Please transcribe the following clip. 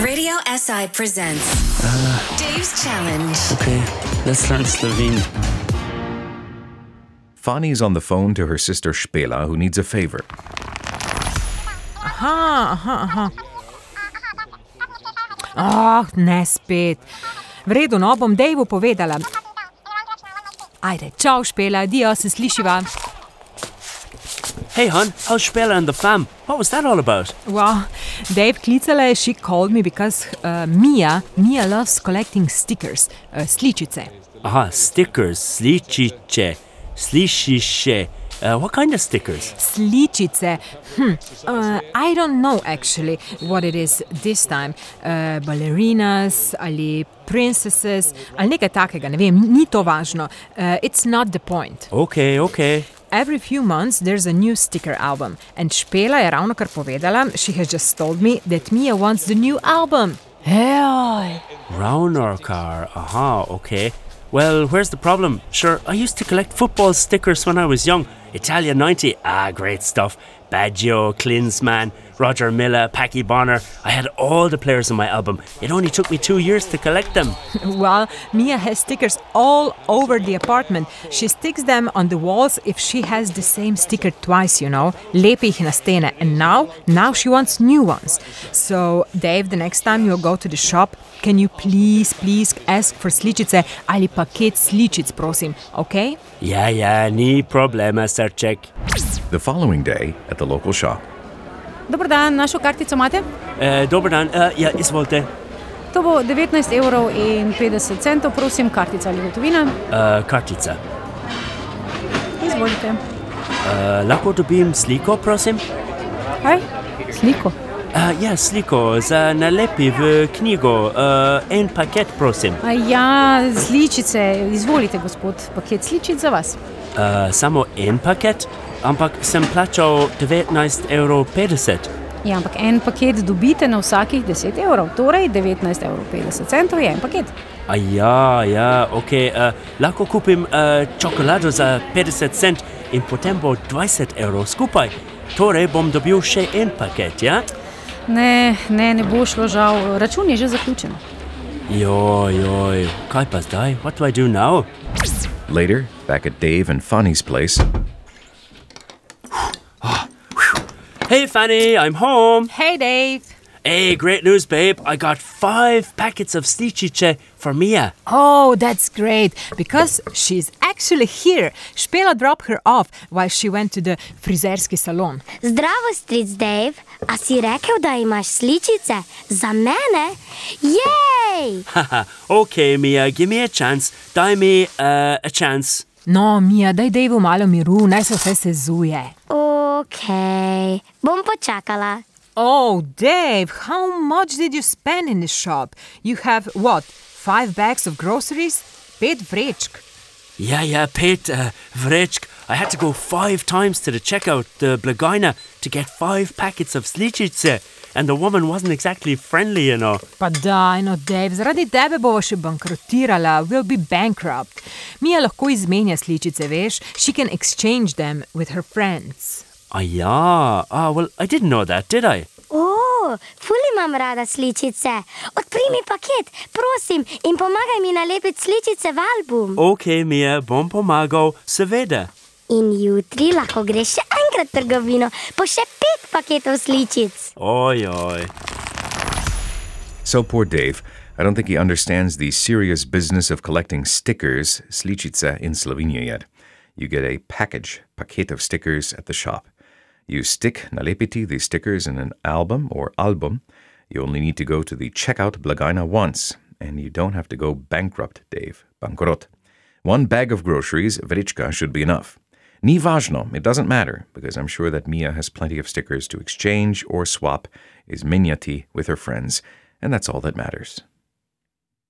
Radio SI presents Dave's Challenge. Okay, let's learn Slovene. Fanny's on the phone to her sister Špela, who needs a favor. Aha, aha, aha. Ah, ne spet. V redu, no, bom Davu povedala. Ajde, čau, špela, dio se slišiva. Hey, hon, how's Spela and the fam? What was that all about? Well, Dave klicala, she called me because uh, Mia, Mia loves collecting stickers, uh, sličice. Aha, stickers, sličice, slišiše. Uh, what kind of stickers? Sličice. Hm. Uh, I don't know actually what it is this time. Uh, ballerinas ali princesses ali nekaj takega, ne vem, ni to važno. Uh, it's not the point. Okay, okay. Every few months there's a new sticker album, and Špela je ravno kar povedala, she has just told me that Mia wants the new album. Hey, Rauner car. Aha, okay. Well, where's the problem? Sure, I used to collect football stickers when I was young. Italia 90, ah, great stuff. Baggio, Klinsmann, Roger Milla, Packie Bonner. I had all the players on my album. It only took me two years to collect them. well, Mia has stickers all over the apartment. She sticks them on the walls if she has the same sticker twice, you know. Lepi jih na stene. And now, now she wants new ones. So, Dave, the next time you go to the shop, can you please, please ask for sličice ali paket sličic, prosim, okay? Ja, ja, ni problema, srček. The following day, at the local shop, Dobro dan, našo kartico imate? Uh, dober dan, uh, ja, izvolite. To bo 19 evrov in 50 centov, prosim, kartica ali gotovina. Uh, kartica. Izvolite. Uh, lahko dobim sliko, prosim? Kaj? Sliko. Uh, ja, sliko za nalepi v knjigo. Uh, en paket, prosim. A ja, sličice, izvolite, gospod, paket sličic za vas. Uh, samo en paket, ampak sem plačal 19,50 evrov. Ja, ampak en paket dobite na vsakih 10 evrov, torej 19,50 evrov je en paket. A ja, ja, ok. Uh, lahko kupim uh, čokolado za 50 cent in potem bo 20 evrov skupaj. Torej bom dobil še en paket, ja? Ne, ne, ne bo šlo žal, račun je že zaključen. Joj, joj, kaj pa zdaj? What do I do now? later, back at Dave and Fanny's place, Hey, Fanny, I'm home. Hey, Dave. Hey, great news, babe. I got five packets of sličice for Mia. Oh, that's great because she's actually here. Špela dropped her off while she went to the frizerski salon. Zdravo, stric Dave. A si rekel, da imaš sličice za mene? Jej! Haha, okay, Mia, give me a chance. Daj mi uh, a chance. No, Mija, daj Davu malo miru, naj se vse sezuje. Ok, bom počakala. Oh, Dave, how much did you spend in the shop? You have what? Five bags of groceries? Pet vrečk. Yeah, yeah, Pete, uh, vrečk. I had to go five times to the checkout, the Blagina, to get five packets of sličice. And the woman wasn't exactly friendly, you know. Pa daj, no, Dave, zaradi tebe bova še bankrotirala, we'll be bankrupt. Mija lahko izmenja sličice, veš? She can exchange them with her friends. Ah, ja. Ah, well, I didn't know that, did I? O, ful imam rada sličice. Odpri mi paket, prosim, in pomagaj mi nalepiti sličice v album. Ok, Mia, bom pomagal, seveda. In jutri lahko greš še enkrat v trgovino, po še pet paketov sličic. Oj, oj. So poor Dave, I don't think he understands the serious business of collecting stickers, sličice, in Slovenia yet. You get a package, paket of stickers at the shop. You stick nalepiti the stickers in an album or album. You only need to go to the checkout Blagina once, and you don't have to go bankrupt, Dave. Bankrot. One bag of groceries, vrichka, should be enough. Ni važno, it doesn't matter, because I'm sure that Mia has plenty of stickers to exchange or swap, is minyati with her friends, and that's all that matters.